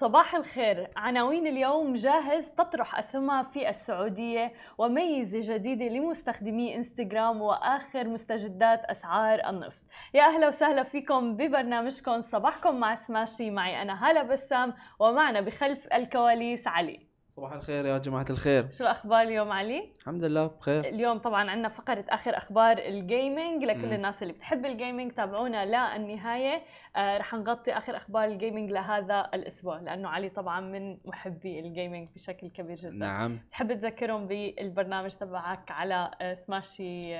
صباح الخير. عناوين اليوم جاهز تطرح أسهمها في السعودية وميزة جديدة لمستخدمي إنستغرام وآخر مستجدات أسعار النفط. يا أهلا وسهلا فيكم ببرنامجكم. صباحكم مع سماشي. معي أنا هالة بسام ومعنا بخلف الكواليس علي. صباح الخير يا جماعة الخير. شو الأخبار اليوم علي؟ الحمد لله بخير. اليوم طبعا عندنا فقرة آخر أخبار ال gaming لكل مم. الناس اللي بتحب ال gaming تابعونا للنهاية. آه رح نغطي آخر أخبار ال gaming لهذا الأسبوع لأنه علي طبعا من محبي ال gaming بشكل كبير جدا. نعم. تحب تذكرهم بالبرنامج تبعك على آه، سماشي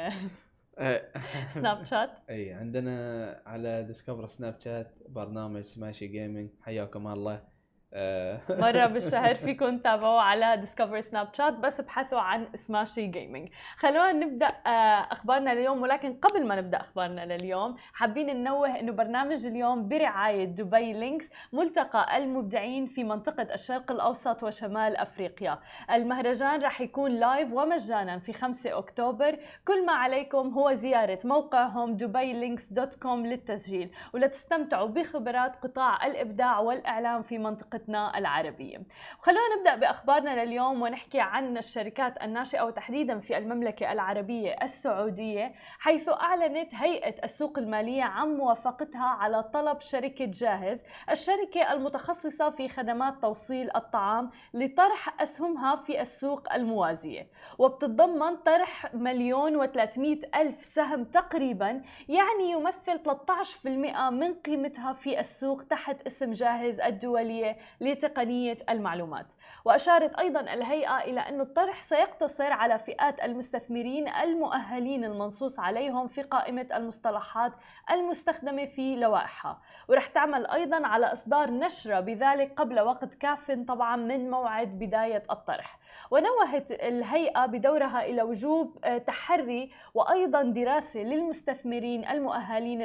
آه، سناب شات اي عندنا على ديسكفر سناب شات برنامج سماشي جيمنج حياكم الله. آه، مرة بالشهر فيكم تتابعوه على ديسكفر سناب شات بس ابحثوا عن سماشي جيمنج خلونا نبدأ آه، أخبارنا لليوم. ولكن قبل ما نبدأ أخبارنا لليوم حابين ننوه أنه برنامج اليوم برعاية دبي لينكس ملتقى المبدعين في منطقة الشرق الأوسط وشمال أفريقيا. المهرجان رح يكون لايف ومجانا في 5 أكتوبر. كل ما عليكم هو زيارة موقعهم dubailynx.com للتسجيل. ولتستمتعوا بخبرات قطاع الإبداع والإعلام في منطقتنا العربية. خلونا نبدأ بأخبارنا لليوم ونحكي عن الشركات الناشئة وتحديدا في المملكة العربية السعودية حيث أعلنت هيئة السوق المالية عن موافقتها على طلب شركة جاهز الشركة المتخصصة في خدمات توصيل الطعام لطرح أسهمها في السوق الموازية. وبتتضمن طرح مليون وثلاثمائة ألف سهم تقريبا يعني يمثل 13% من قيمتها في السوق تحت اسم جاهز الدولية لتقنية المعلومات. وأشارت أيضا الهيئة إلى أن الطرح سيقتصر على فئات المستثمرين المؤهلين المنصوص عليهم في قائمة المصطلحات المستخدمة في لوائحها. ورح تعمل أيضا على إصدار نشرة بذلك قبل وقت كاف طبعا من موعد بداية الطرح. ونوهت الهيئة بدورها إلى وجوب آه، تحري وأيضا دراسة للمستثمرين المؤهلين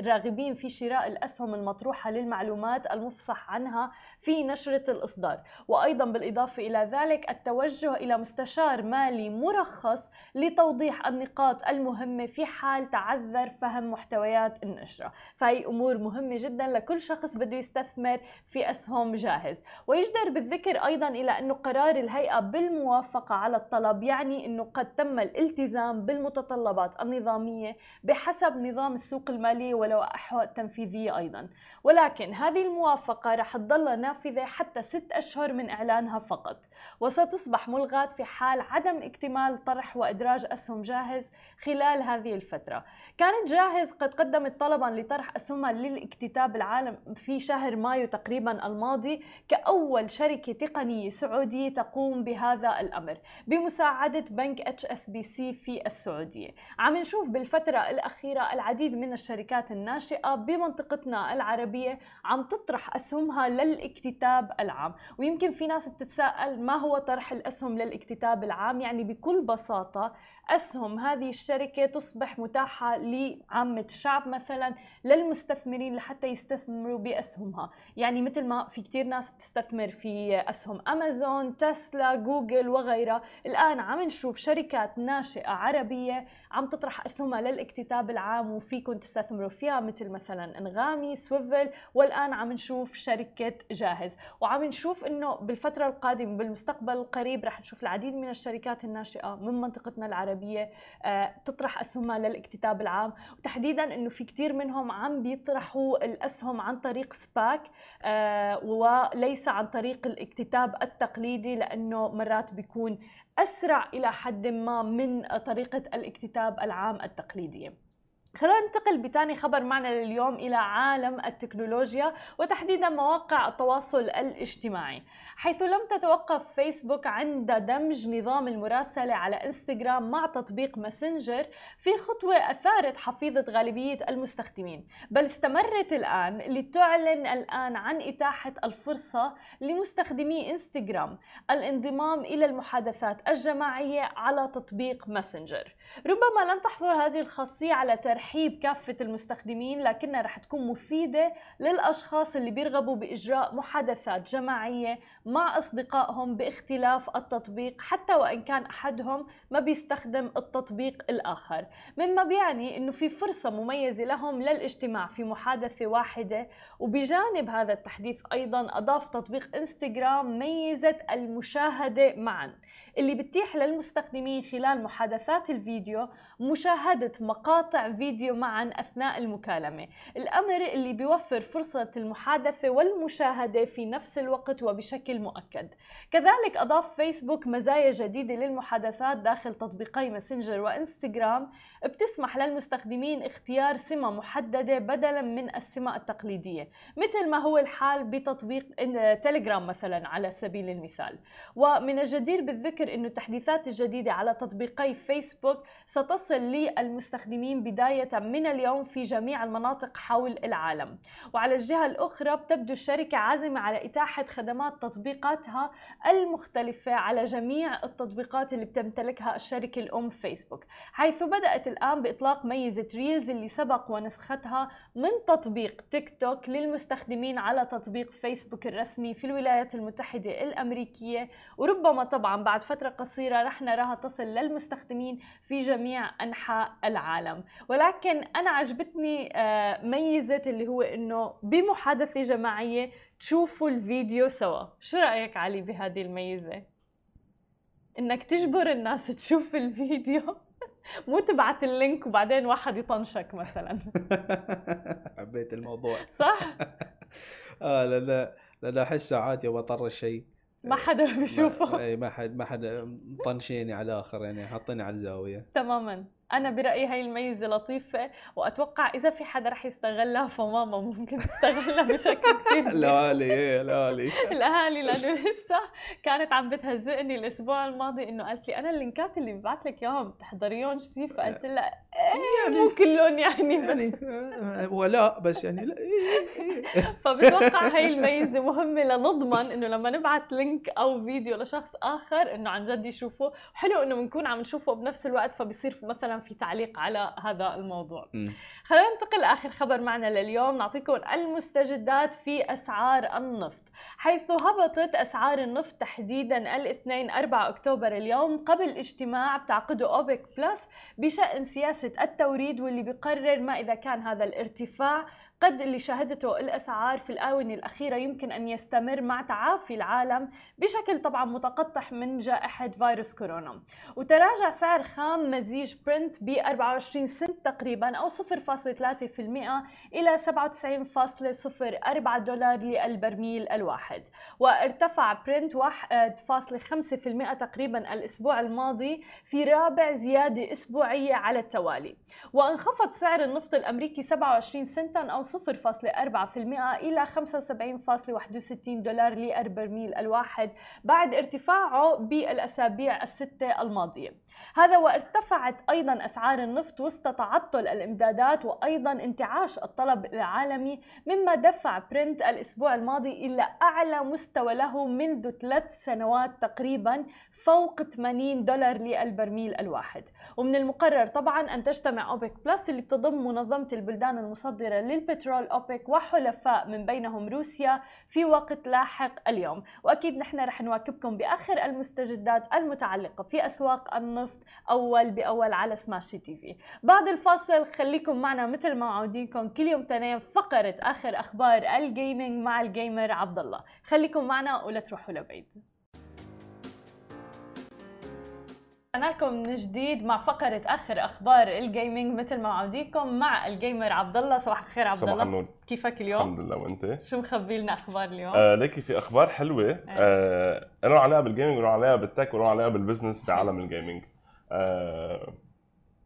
الراغبين في شراء الأسهم المطروحة للمعلومات المفصح عنها في نشرة الإصدار. وأيضا بالإضافة إلى ذلك التوجه إلى مستشار مالي مرخص لتوضيح النقاط المهمة في حال تعذر فهم محتويات النشرة. فهي أمور مهمة جدا لكل شخص بده يستثمر في أسهم جاهز. ويجدر بالذكر أيضا إلى أنه قرار الهيئة بالموافقة على الطلب يعني أنه قد تم الالتزام بالمتطلبات النظامية بحسب نظام السوق المالية ولوائحه التنفيذية أيضا. ولكن هذه الموافقة رح تظل نافذة حتى ست أشهر من إعلانها فقط. وستصبح ملغاة في حال عدم اكتمال طرح وإدراج أسهم جاهز خلال هذه الفترة. كانت جاهز قد قدمت طلبا لطرح أسهمها للاكتتاب العالم في شهر مايو تقريبا الماضي كأول شركة تقنية سعودية تقوم بهذا الأمر بمساعدة بنك HSBC في السعودية. عم نشوف بالفترة الأخيرة العديد من الشركات الناشئة بمنطقتنا العربية عم تطرح أسهمها للاكتتاب العام. ويمكن في ناس بتتساءل ما هو طرح الأسهم للاكتتاب العام؟ يعني بكل بساطة أسهم. هذه الشركة تصبح متاحة لعامة الشعب مثلا للمستثمرين لحتى يستثمروا بأسهمها. يعني مثل ما في كتير ناس بتستثمر في أسهم. أمازون تسلا جوجل وغيرها. الآن عم نشوف شركات ناشئة عربية عم تطرح أسهمها للاكتتاب العام وفيكم تستثمروا فيها مثل مثلا إنغامي سويفل والآن عم نشوف شركة جاهز. وعم نشوف إنه بالفترة القادمة بالمستقبل القريب رح نشوف العديد من الشركات الناشئة من منطقتنا العربية آه، تطرح أسهمها للاكتتاب العام. وتحديدا إنه في كتير منهم عم بيطرحوا الأسهم عن طريق SPAC آه، وليس عن طريق الاكتتاب التقليدي لأنه مرات بيكون أسرع إلى حد ما من طريقة الاكتتاب العام التقليدية. خلينا ننتقل بتاني خبر معنا لليوم إلى عالم التكنولوجيا وتحديدا مواقع التواصل الاجتماعي. حيث لم تتوقف فيسبوك عند دمج نظام المراسلة على إنستغرام مع تطبيق ماسنجر في خطوة أثارت حفيظة غالبية المستخدمين بل استمرت الآن لتعلن الآن عن إتاحة الفرصة لمستخدمي إنستغرام الانضمام إلى المحادثات الجماعية على تطبيق ماسنجر. ربما لن تحظر هذه الخاصية على ترحيب لترحيب كافة المستخدمين لكنها رح تكون مفيدة للأشخاص اللي بيرغبوا بإجراء محادثات جماعية مع أصدقائهم باختلاف التطبيق حتى وإن كان أحدهم ما بيستخدم التطبيق الآخر. مما بيعني أنه في فرصة مميزة لهم للاجتماع في محادثة واحدة وبجانب هذا التحديث أيضا أضاف تطبيق إنستغرام ميزة المشاهدة معا. اللي بتتيح للمستخدمين خلال محادثات الفيديو مشاهدة مقاطع فيديو معا أثناء المكالمة. الأمر اللي بيوفر فرصة المحادثة والمشاهدة في نفس الوقت وبشكل مؤكد. كذلك أضاف فيسبوك مزايا جديدة للمحادثات داخل تطبيقي ماسنجر وإنستغرام. بتسمح للمستخدمين اختيار سمة محددة بدلا من السمة التقليدية مثل ما هو الحال بتطبيق تليجرام مثلا على سبيل المثال. ومن الجدير بالذكر أن التحديثات الجديدة على تطبيقي فيسبوك ستصل للمستخدمين بداية من اليوم في جميع المناطق حول العالم. وعلى الجهة الأخرى بتبدو الشركة عازمة على إتاحة خدمات تطبيقاتها المختلفة على جميع التطبيقات اللي بتمتلكها الشركة الأم فيسبوك. حيث بدأت الآن بإطلاق ميزة Reels اللي سبق ونسختها من تطبيق تيك توك للمستخدمين على تطبيق فيسبوك الرسمي في الولايات المتحدة الأمريكية. وربما طبعا بعد فترة قصيرة رح نراها تصل للمستخدمين في جميع أنحاء العالم. ولكن أنا عجبتني آه، ميزة اللي هو إنه بمحادثة جماعية تشوفوا الفيديو سوا. شو رأيك علي بهذه الميزة؟ إنك تجبر الناس تشوف الفيديو. مو تبعت اللينك وبعدين واحد يطنشك مثلا. حبيت الموضوع. صح؟ آه لا لا لا احس ساعات يوم اطر شيء ما حدا بيشوفه. اي ما حد ما حد مطنشيني على الآخر يعني حاطيني على الزاوية. تماما. أنا برأيي هاي الميزة لطيفة وأتوقع إذا في حدا رح يستغلها فماما ممكن تستغلها بشكل كثير الأهالي إيه الأهالي. الأهالي لأنه لسه كانت عم بتهزئني الأسبوع الماضي إنه قالت لي أنا ال link ات اللي ببعث لك إياهم بتحضريهم شيء فقلت لها إيه يعني مو كلهم يعني بس يعني ولا بس يعني لا إيه إيه. فبتوقع هاي الميزة مهمة لنضمن إنه لما نبعث link أو فيديو لشخص آخر إنه عن جد يشوفه حلو إنه بنكون عم نشوفه بنفس الوقت فبصير مثلا في تعليق على هذا الموضوع. خلينا ننتقل لآخر خبر معنا لليوم. نعطيكم المستجدات في أسعار النفط. حيث هبطت أسعار النفط تحديدا الاثنين 4 أكتوبر اليوم قبل اجتماع بتعقده أوبك بلس بشأن سياسة التوريد واللي بيقرر ما إذا كان هذا الارتفاع. قد اللي شهدته الأسعار في الآونة الأخيرة يمكن أن يستمر مع تعافي العالم بشكل طبعا متقطع من جائحة فيروس كورونا. وتراجع سعر خام مزيج برنت ب 24 سنت تقريبا أو 0.3% إلى 97.04 دولار للبرميل الواحد. وارتفع برنت 1.5% تقريبا الأسبوع الماضي في رابع زيادة أسبوعية على التوالي. وانخفض سعر النفط الأمريكي 27 سنتا أو 0.4% إلى 75.61 دولار للبرميل الواحد بعد ارتفاعه بالأسابيع الستة الماضية. هذا وارتفعت أيضا أسعار النفط وسط تعطل الإمدادات وأيضا انتعاش الطلب العالمي مما دفع برنت الأسبوع الماضي إلى أعلى مستوى له منذ ثلاث سنوات تقريبا فوق 80 دولار للبرميل الواحد. ومن المقرر طبعا أن تجتمع أوبك بلس اللي بتضم منظمة البلدان المصدرة للبترول أوبك وحلفاء من بينهم روسيا في وقت لاحق اليوم. وأكيد نحن رح نواكبكم بآخر المستجدات المتعلقة في أسواق النفط أول بأول على سماشي TV. بعد الفاصل خليكم معنا مثل ما معودينكم كل يوم تنين فقرة آخر أخبار ال gaming مع ال gamer عبد الله. خليكم معنا ولا تروحوا لبعيد. رجعنا لكم من جديد مع فقرة آخر أخبار ال gaming مثل ما معوديكم مع ال gamer عبد الله صباح الخير عبد الله صباح النور. كيفك اليوم؟ الحمد لله. وأنت؟ شو مخبي لنا أخبار اليوم؟ آه ليكي في أخبار حلوة. آه له علاقه بال gaming وله علاقه بال tech وله علاقه بال business بعالم ال gaming آه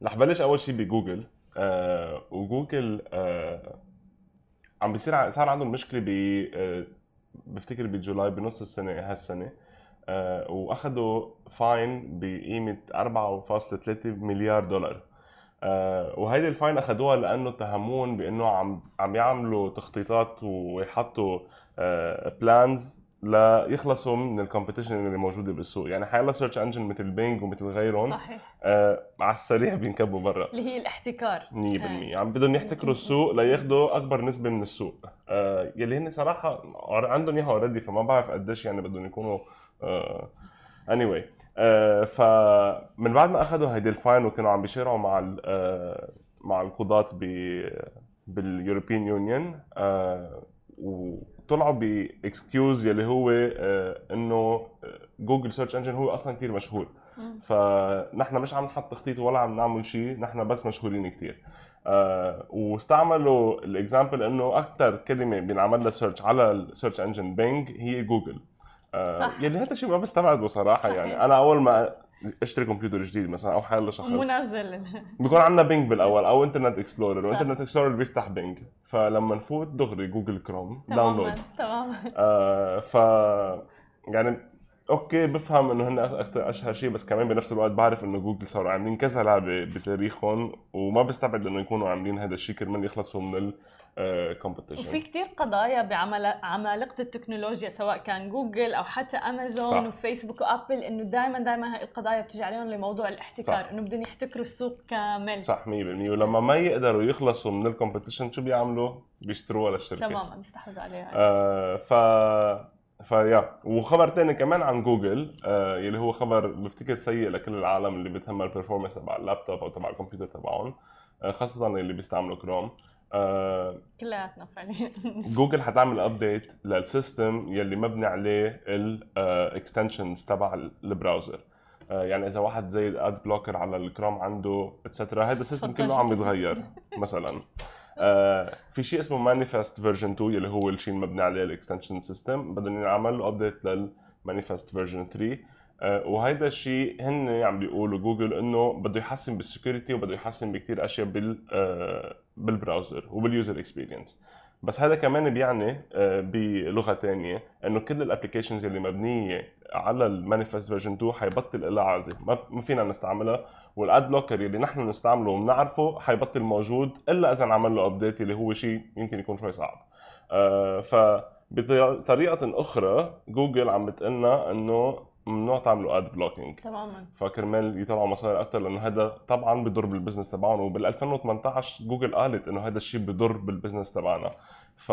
رح بلش أول شيء بجوجل. آه وجوجل آه عم بيصير صار عندهم مشكلة ب آه بفتكر بجولاي بنص السنة هالسنة آه واخذوا fine بقيمة 4.3 مليار دولار. آه وهيدي ال fine اخذوها لأنه اتهموهن بأنه عم عم يعملوا تخطيطات ويحطوا plans ليخلصوا من ال competition اللي موجودة بالسوق. يعني حيلا search engine مثل بينج ومثل غيرهم صحيح. آه على السريع بينكبوا برا. 100% اللي هي الاحتكار. عم بدهم يحتكروا السوق لياخذوا أكبر نسبة من السوق. آه يلي هن صراحة عندهم إياها already فما بعرف قديش يعني بدهم يكونوا آه anyway. آه فمن بعد ما أخذوا هيدي ال fine وكانوا عم بيشارعوا مع آه مع القضاة ب بال European Union آه وطلعوا ب excuse يلي هو آه إنه جوجل search engine هو أصلا كثير مشهور. فنحن مش عم نحط تخطيط ولا عم نعمل شيء نحن بس مشهورين كثير آه واستعملوا ال example إنه أكثر كلمة بينعمل لها search على ال search engine بينج هي جوجل آه صح. يلي هذا الشيء ما بستبعده صراحة صحيح. يعني أنا أول ما اشتري كمبيوتر جديد مثلا أو حيلا شخص منزل. بيكون عندنا بينج بالأول أو انترنت اكسبلورر. وانترنت اكسبلورر بيفتح بينج. فلما نفوت دغري جوجل كروم. download تماما تماما. آه ف يعني okay بفهم إنه هن أكتر أشهر شيء بس كمان بنفس الوقت بعرف إنه جوجل صاروا عاملين كذا لعبة بتاريخهم وما بستبعد إنه يكونوا عاملين هذا الشيء كرمال يخلصوا من وفي ال competition كتير قضايا بعمل عمالقة التكنولوجيا سواء كان جوجل أو حتى أمازون صح. وفيسبوك وأبل إنه دائما دائما هاي القضايا بتجي عليهم لموضوع الاحتكار. إنه بدهم يحتكروا السوق كامل. صح 100% ولما ما يقدروا يخلصوا من ال competition شو بيعملوا؟ بيشتروها للشركة. تماما بيستحوذوا عليها. آه ف فيا وخبر تاني كمان عن جوجل آه يلي هو خبر بفتكر سيء لكل العالم اللي بتهمها ال performance تبع اللابتوب أو تبع الكمبيوتر تبعهم آه خاصة اللي بيستعملوا كروم آه كلياتنا فعليا. جوجل حتعمل update لل system يلي مبني عليه ال extensions تبع ال browser آه، يعني إذا واحد زي ال ad blocker على الكروم عنده et cetera هذا ال system. كله عم يتغير مثلا. آه، في شيء اسمه manifest version 2 يلي هو الشيء المبني عليه ال extension system بدهم يعمل له update لل manifest version 3 آه، وهيدا الشيء هن عم بيقولوا جوجل إنه بده يحسن بال security وبده يحسن بكثير أشياء بال آه، بال browser وبال user experience بس هذا كمان بيعني آه، بلغة ثانية إنه كل ال applications اللي مبنية على ال manifest version 2 حيبطل لها عازه ما فينا نستعملها. وال ad blocker اللي نحن نستعمله وبنعرفه حيبطل موجود إلا إذا انعمل له update اللي هو شيء يمكن يكون شوي صعب. آه، فبطريقة أخرى جوجل عم بتقلنا إنه ممنوع تعملوا ad blocking تماما. فكرمال يطلعوا مصاري أكثر لأنه هذا طبعا بضر بال business تبعهم وبال 2018 جوجل قالت إنه هذا الشيء بضر بال business تبعنا. ف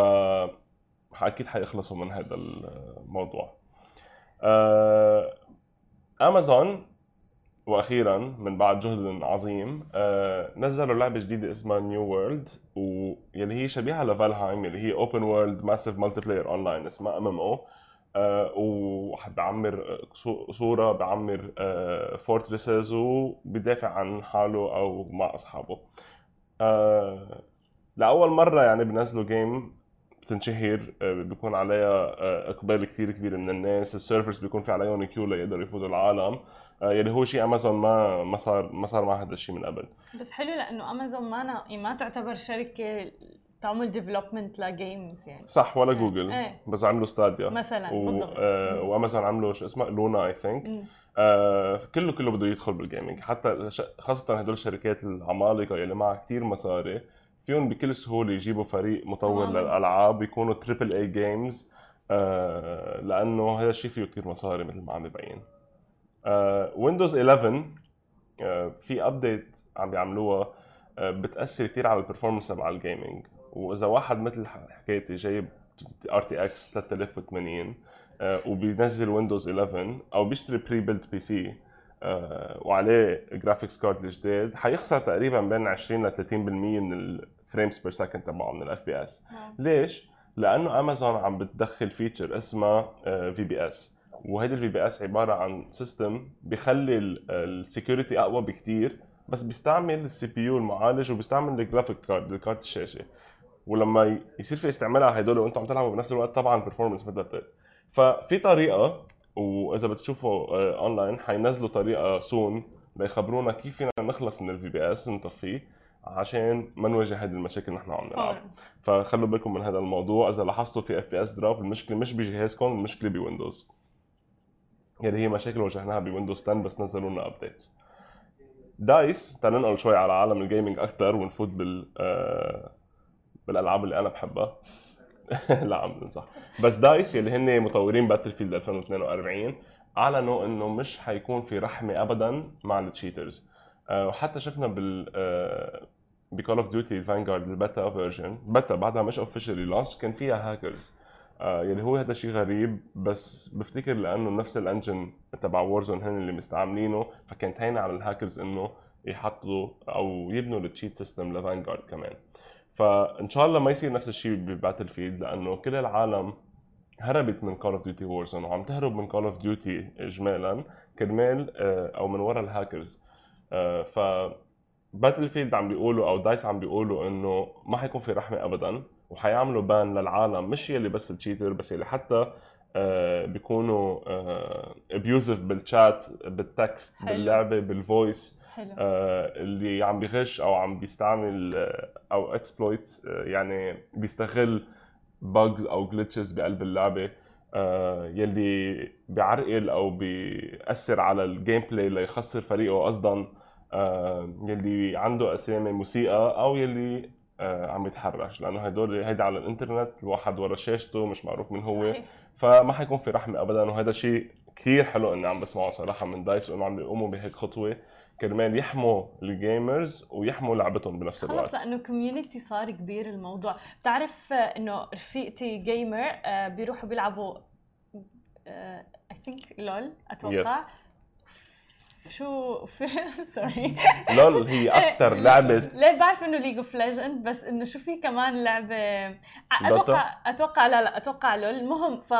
أكيد حيخلصوا من هذا الموضوع. آه، امازون وأخيرا من بعد جهد عظيم آه، نزلوا لعبة جديدة اسمها New World ويلي هي شبيهة ل Valheim يلي هي open world massive multiplayer online اسمها MMO وبعمر سوره بعمر fortresses وبيدافع عن حاله أو مع أصحابه. آه، لأول مرة يعني بنزلوا game بتنشهر آه، بيكون عليها آه، إقبال كثير كبير من الناس. ال servers بيكون في عليهم queue ليقدروا يفوتوا العالم. آه، يلي هو شيء امازون ما ما صار ما صار مع هذا الشيء من قبل. بس حلو لأنه امازون ما. يعني ما تعتبر شركة تعمل development ل games يعني صح ولا. جوجل إيه. بس عملوا Stadia مثلا و... بالضبط آه وأمازون عملوا شو اسمه Luna I think. آه كله كله بده يدخل بال gaming حتى. خاصة هدول الشركات العمالقة يلي معها كثير مصاري فيهم بكل سهولة يجيبوا فريق مطور تماماً. للألعاب يكونوا triple A games آه لأنه هذا الشيء فيه كثير مصاري مثل ما عم ببين آه ويندوز 11 آه في update عم بيعملوها آه بتأثر كثير على ال performance تبع ال gaming وإذا واحد مثل حكايتي جايب RTX 3080 آه، وبينزل ويندوز 11 أو بيشتري prebuilt PC وعليه graphics card الجديد حيخسر تقريبا بين 20 ل 30% من ال frames per second تبعه من ال FPS. ليش؟ لأنه امازون عم بتدخل feature اسمها VBS وهيدي ال VBS عبارة عن system بيخلي ال security أقوى بكتير بس بيستعمل ال CPU المعالج وبيستعمل ال graphic card الكارت الشاشة ولما يصير في استعمال على هدول وأنتم عم تلعبوا بنفس الوقت طبعا ال performance بدها تقل ففي طريقة وإذا بتشوفوا آه، اونلاين حينزلوا طريقة soon ليخبرونا كيف فينا نخلص من ال VBS نطفيه عشان ما نواجه هذه المشاكل نحن عم نلعب. فخلوا بالكم من هذا الموضوع. إذا لاحظتوا في FPS drop المشكلة مش بجهازكم المشكلة بويندوز. يعني هي مشاكل واجهناها بويندوز 10 بس نزلوا لنا updates DICE تعال ننقل شوي على عالم ال gaming أكثر ونفوت بال آه، بالألعاب اللي أنا بحبها. لا عم بمزح بس DICE يلي هن مطورين Battlefield 2042 اعلنوا إنه مش حيكون في رحمة ابدا مع ال cheaters آه، وحتى شفنا بال ب Call of Duty Vanguard ال beta version beta بعدها مش officially launched كان فيها هاكرز آه يلي هو هذا شيء غريب بس بفتكر لأنه نفس ال engine تبع Warzone هن اللي مستعملينه فكانت هينة على الهاكرز إنه يحطوا أو يبنوا ال cheat system ل Vanguard كمان. فإن شاء الله ما يصير نفس الشيء ب Battlefield لأنه كل العالم هربت من Call of Duty و Warzone وعم تهرب من Call of Duty اجمالا كرمال آه، أو من ورا الهاكرز آه، ف Battlefield عم بيقولوا أو DICE عم بيقولوا إنه ما حيكون في رحمة ابدا وحيعملوا ban للعالم. مش يلي بس ال cheater بس يلي حتى آه، بيكونوا abusive بال chat بال text. باللعبة بال voice حلو. آه، اللي عم بغش أو عم بيستعمل آه، أو exploits يعني بيستغل bugs أو glitches بقلب اللعبة آه، يلي بيعرقل أو بيأثر على ال gameplay ليخسر فريقه قصدا آه، يلي عنده أسامي موسيقى أو يلي آه، عم يتحرش. لأنه هدول هيدا على الإنترنت الواحد ورا شاشته مش معروف مين هو صحيح. فما حيكون في رحمة ابدا. وهذا شيء كثير حلو إني عم بسمعه صراحة من DICE وإنه عم بيقوموا بهيك خطوة. كرمال يحموا ال gamers ويحموا لعبتهم بنفس خلص الوقت. لأنه community صار كبير الموضوع. بتعرف آه، إنه رفيقتي gamer آه، بيروحوا بيلعبوا I think LoL أتوقع. شو في sorry LoL هي أكثر لعبة ليه بعرف إنه League of Legends بس إنه شو في كمان لعبة؟ أتوقع أتوقع لا لا أتوقع LoL. المهم ف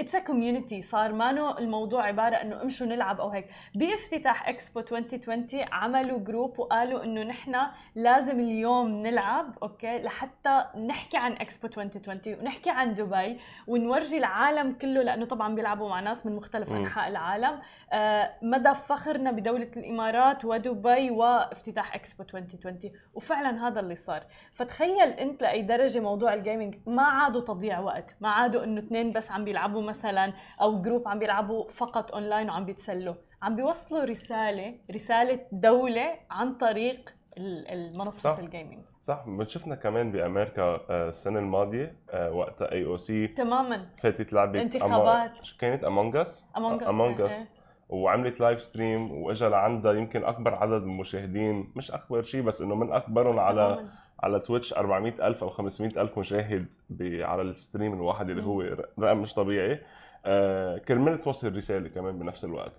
it's a community صار مانو الموضوع عبارة إنه امشوا نلعب أو هيك. بافتتاح اكسبو 2020 عملوا group وقالوا إنه نحن لازم اليوم نلعب أوكي؟ لحتى نحكي عن اكسبو 2020 ونحكي عن دبي ونورجي العالم كله لأنه طبعا بيلعبوا مع ناس من مختلف. أنحاء العالم. آه، مدى فخرنا بدولة الإمارات ودبي وافتتاح إكسبو 2020 وفعلا هذا اللي صار. فتخيل أنت لأي درجة موضوع ال gaming ما عادوا تضييع وقت ما عادوا إنه اثنين بس عم بيلعبوا مثلا أو group عم بيلعبوا فقط أونلاين وعم بيتسلوا عم بيوصلوا رسالة رسالة دولة عن طريق ال- المنصة صح. الجيمنج صح شفنا كمان بأمريكا آه، السنة الماضية آه، وقتها AOC تماما فاتت لعبه انتخابات. شو كانت Among Us Among. Us وعملت live stream وإجا لعندها يمكن أكبر عدد من المشاهدين مش أكبر شيء بس إنه من أكبرهم على تماماً. على Twitch 400 ألف أو 500 ألف مشاهد ب- على ال stream الواحد اللي. هو رقم مش طبيعي آه كرمال توصل رسالة كمان بنفس الوقت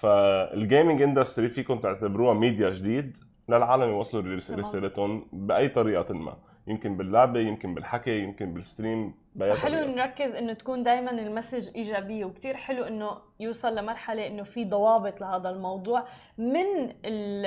فال gaming industry فيكم تعتبروها ميديا جديد للعالم يوصلوا. رسالتهم بأي طريقة ما يمكن باللعبة يمكن بالحكي يمكن بال stream حلو نركز إنه تكون دائما ال message ايجابيه وكثير حلو إنه يوصل لمرحلة إنه في ضوابط لهذا الموضوع. من ال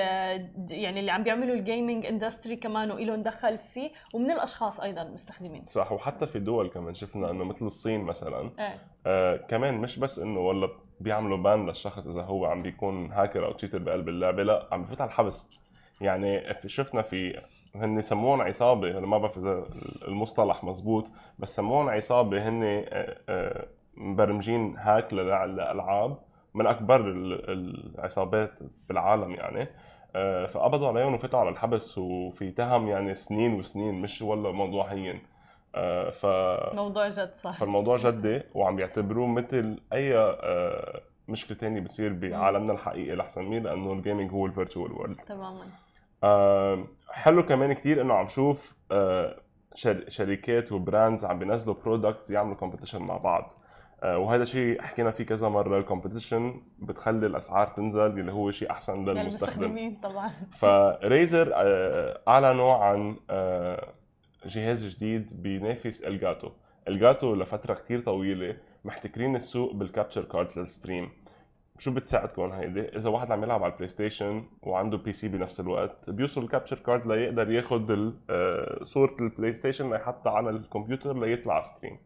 يعني اللي عم بيعملوا ال gaming industry كمان وإلهم دخل فيه ومن الأشخاص أيضا المستخدمين. صح وحتى في دول كمان شفنا إنه مثل الصين مثلا إيه. آه كمان مش بس إنه والله بيعملوا ban للشخص إذا هو عم بيكون هاكر أو cheater بقلب اللعبة لا عم بفوت على الحبس. يعني شفنا في هن سموهم عصابة أنا ما بعرف إذا المصطلح مزبوط بس سموهم عصابة هن آه، آه، مبرمجين hack للألعاب من أكبر ال- العصابات بالعالم يعني. آه، فقبضوا عليهم وفاتوا على الحبس وفي تهم يعني سنين وسنين مش والله موضوع هين ف موضوع جد صح. فالموضوع جدي وعم بيعتبروه مثل أي مشكلة تانية بتصير بعالمنا الحقيقي رح سميه لأنه ال gaming هو ال virtual world تماما. حلو كمان كتير إنه عم شوف آه، شر- شركات و brands عم بينزلوا products يعملوا competition مع بعض. آه، وهذا شيء حكينا فيه كذا مرة ال competition بتخلي الأسعار تنزل اللي هو شيء أحسن للمستخدم. للمستخدمين طبعا. ف Razer آه، أعلنوا عن جهاز جديد بينافس Elgato Elgato لفترة كتير طويلة محتكرين السوق بال capture cards لل stream. شو بتساعدكم هيدي؟ إذا واحد عم يلعب على ال PlayStation وعنده PC بنفس الوقت بيوصل ال capture card ليقدر ياخذ آه، صورة ال PlayStation ليحطها على الكمبيوتر ليطلع stream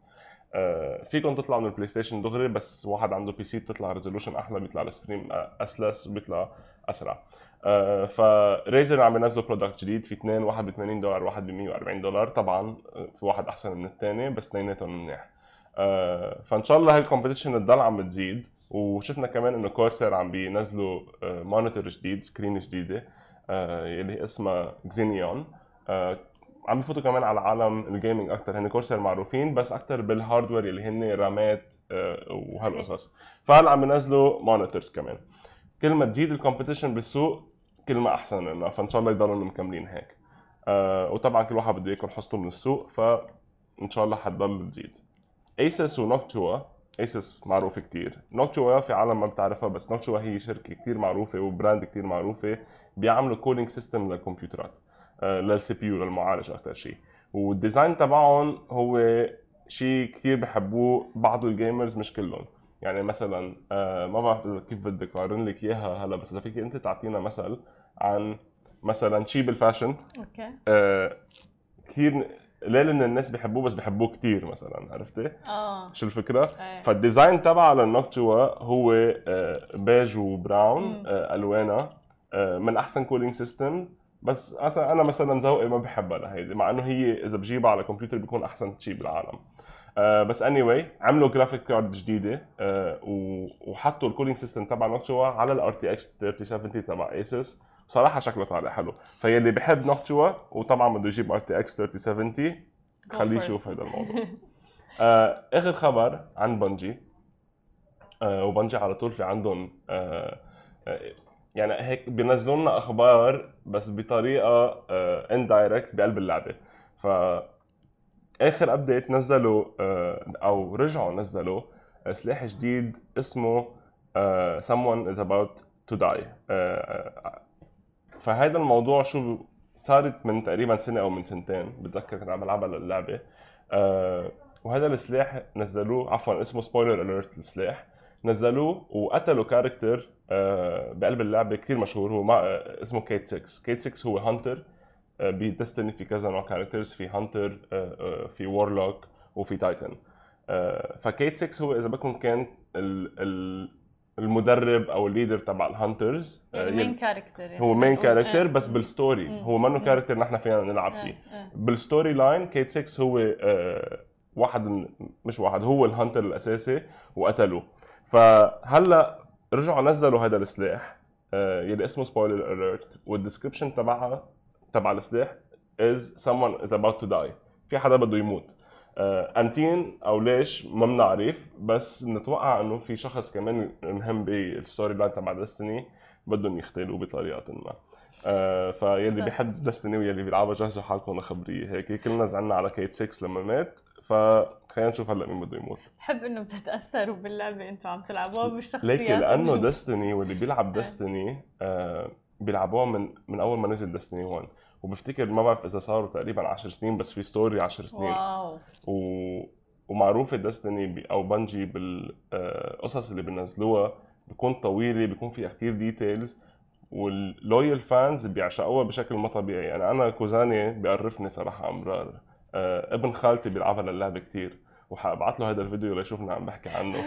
آه، فيكم تطلعوا من ال PlayStation دغري بس واحد عنده PC بتطلع resolution أحلى بيطلع ال stream أسلس بيطلع أسرع. آه، ف Razer عم ينزلوا product جديد في اثنين واحد ب 80 دولار واحد ب 140 دولار. طبعا آه، في واحد أحسن من الثاني بس اثنيناتهم منيح. آه، فإن شاء الله هال competition تضل عم بتزيد. وشفنا كمان إنه Corsair عم بينزلوا monitor جديد screen جديدة آه، اللي اسمها Xeneon عم بفوتوا كمان على عالم ال gaming أكثر هن Corsair معروفين بس أكثر بال hardware اللي هن RAM ات آه، وهالقصص. فهلا عم بينزلوا monitors كمان. كل ما تزيد ال competition بالسوق كل ما أحسن لنا فإن شاء الله يضلوا مكملين هيك. آه وطبعا كل واحد بده ياكل حصته من السوق فإن شاء الله حتضل تزيد. ASUS و Noctua ASUS معروفة كتير. Noctua في عالم ما بتعرفها بس Noctua هي شركة كتير معروفة و brand كتير معروفة بيعملوا cooling system للكمبيوترات لل CPU للمعالج أكثر شيء. وال design تبعهم هو شيء كثير بحبوه بعض ال gamers مش كلهم. يعني مثلا آه ما بعرف إذا كيف بدي اقارن لك إياها هلا بس إذا فيك أنت تعطينا مثل عن مثلا شيء بال fashion okay. آه كثير قليل إن الناس بيحبوه بس بيحبوه كثير مثلا عرفتي؟ آه شو الفكرة؟ إيه. فال design تبعها لل Noctua هو آه، beige و brown مم. آه، الوانها آه، من أحسن cooling system بس أصلاً أنا مثلا ذوقي ما بحبها لهيدي مع إنه هي إذا بجيبها على كمبيوتر بيكون أحسن شيء بالعالم آه بس any anyway, عملوا graphic card جديدة آه وحطوا ال cooling system تبع Noctua على ال RTX 3070 تبع ASUS صراحة شكله طالع حلو. فيلي بحب Noctua وطبعا بده يجيب RTX 3070 Go خليه. يشوف هذا الموضوع. آه آخر خبر عن Bungie. آه و Bungie على طول في عندهم آه آه يعني هيك بينزلوا لنا أخبار بس بطريقة آه indirect بقلب اللعبة. ف آخر update نزلوا آه أو رجعوا نزلوا آه، سلاح جديد اسمه آه someone is about to die. آه آه، فهذا الموضوع شو صارت من تقريبا سنة أو من سنتين بتذكر كنت عم بلعبها للعبة. آه وهذا السلاح نزلوه عفوا اسمه Spoiler Alert السلاح. نزلوه وقتلوا character آه بقلب اللعبة كثير مشهور هو آه اسمه Cayde 6 Cayde 6 هو Hunter آه ب Destiny في كذا نوع characters في Hunter في Warlock وفي Titan ف Cayde 6 هو إذا بدكم كان المدرب أو ال leader تبع ال Hunters مين character يعني هو مين character آه. بس بال story. هو منه. character نحن فينا نلعب آه، فيه. بال story line Cayde 6 هو آه، واحد مش واحد هو ال Hunter الأساسي وقتلوه فهلأ رجعوا نزلوا هذا السلاح يلي اسمه Spoiler Alert وال description تبعها تبع السلاح is someone is about to die في حدا بده يموت امتين أو ليش ما بنعرف بس نتوقع إنه في شخص كمان مهم بال story line تبع Destiny بدهم يقتلوا بطريقة ما. آه فيلي. بيحب Destiny واللي بيلعبها جهزوا حالكم لخبرية. هيك كلنا زعلنا على Cayde 6 لما مات فخلينا نشوف هلأ مين بده يموت. بحب إنه بتتأثروا باللعبة أنتم عم تلعبوها بالشخصيات ليك لأنه Destiny واللي بيلعب آه. Destiny آه بيلعبوها من من أول ما نزل Destiny 1 وبفتكر ما بعرف إذا صاروا تقريبا 10 سنين بس في story 10 سنين. wow. و... ومعروفه Destiny ب... أو Bungie بالقصص اللي بينزلوها بيكون طويلة بيكون فيها كثير details وال loyal fans بيعشقوها بشكل ما طبيعي. يعني أنا cousin ي بيعرفني صراحة امرار آه ابن خالتي بيلعبها للعبة كثير وحابعت له هذا الفيديو ليشوفنا عم بحكي عنه.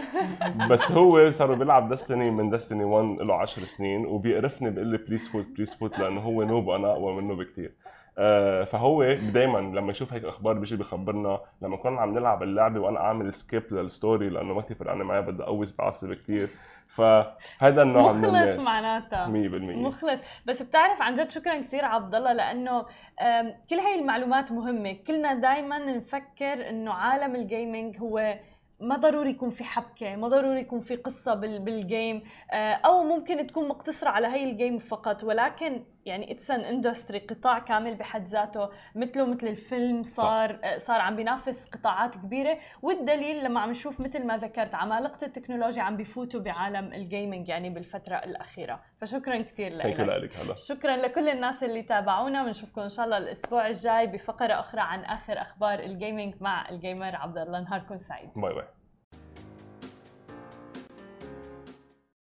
بس هو صار بيلعب Destiny من Destiny 1 له 10 سنين وبيقرفني بيقول لي please فوت please فوت لأنه هو noob وأنا أقوى منه بكثير آه، فهو دائما لما يشوف هيك أخبار بيجي بخبرنا لما كنا عم نلعب اللعبة وأنا أعمل skip لل story لأنه ما كثير فرقانه معي بدي أقوص بعصب كثير فهذا النوع من الناس. مخلص معناتها 100% مخلص. بس بتعرف عن جد شكرا كثير عبد الله لأنه كل هاي المعلومات مهمة. كلنا دائما نفكر إنه عالم ال gaming هو ما ضروري يكون في حبكة ما ضروري يكون في قصة بال- بال game آه، أو ممكن تكون مقتصرة على هي ال game فقط. ولكن يعني it's an industry قطاع كامل بحد ذاته. مثله مثل الفيلم صار آه، صار عم بينافس قطاعات كبيرة. والدليل لما عم نشوف مثل ما ذكرت عمالقة التكنولوجيا عم بيفوتوا بعالم ال gaming يعني بالفترة الأخيرة. فشكرا كثير لك. لك هلا. شكرا لكل الناس اللي تابعونا. بنشوفكم إن شاء الله الأسبوع الجاي بفقرة أخرى عن آخر أخبار ال gaming مع ال gamer عبد الله نهاركم سعيد. باي باي.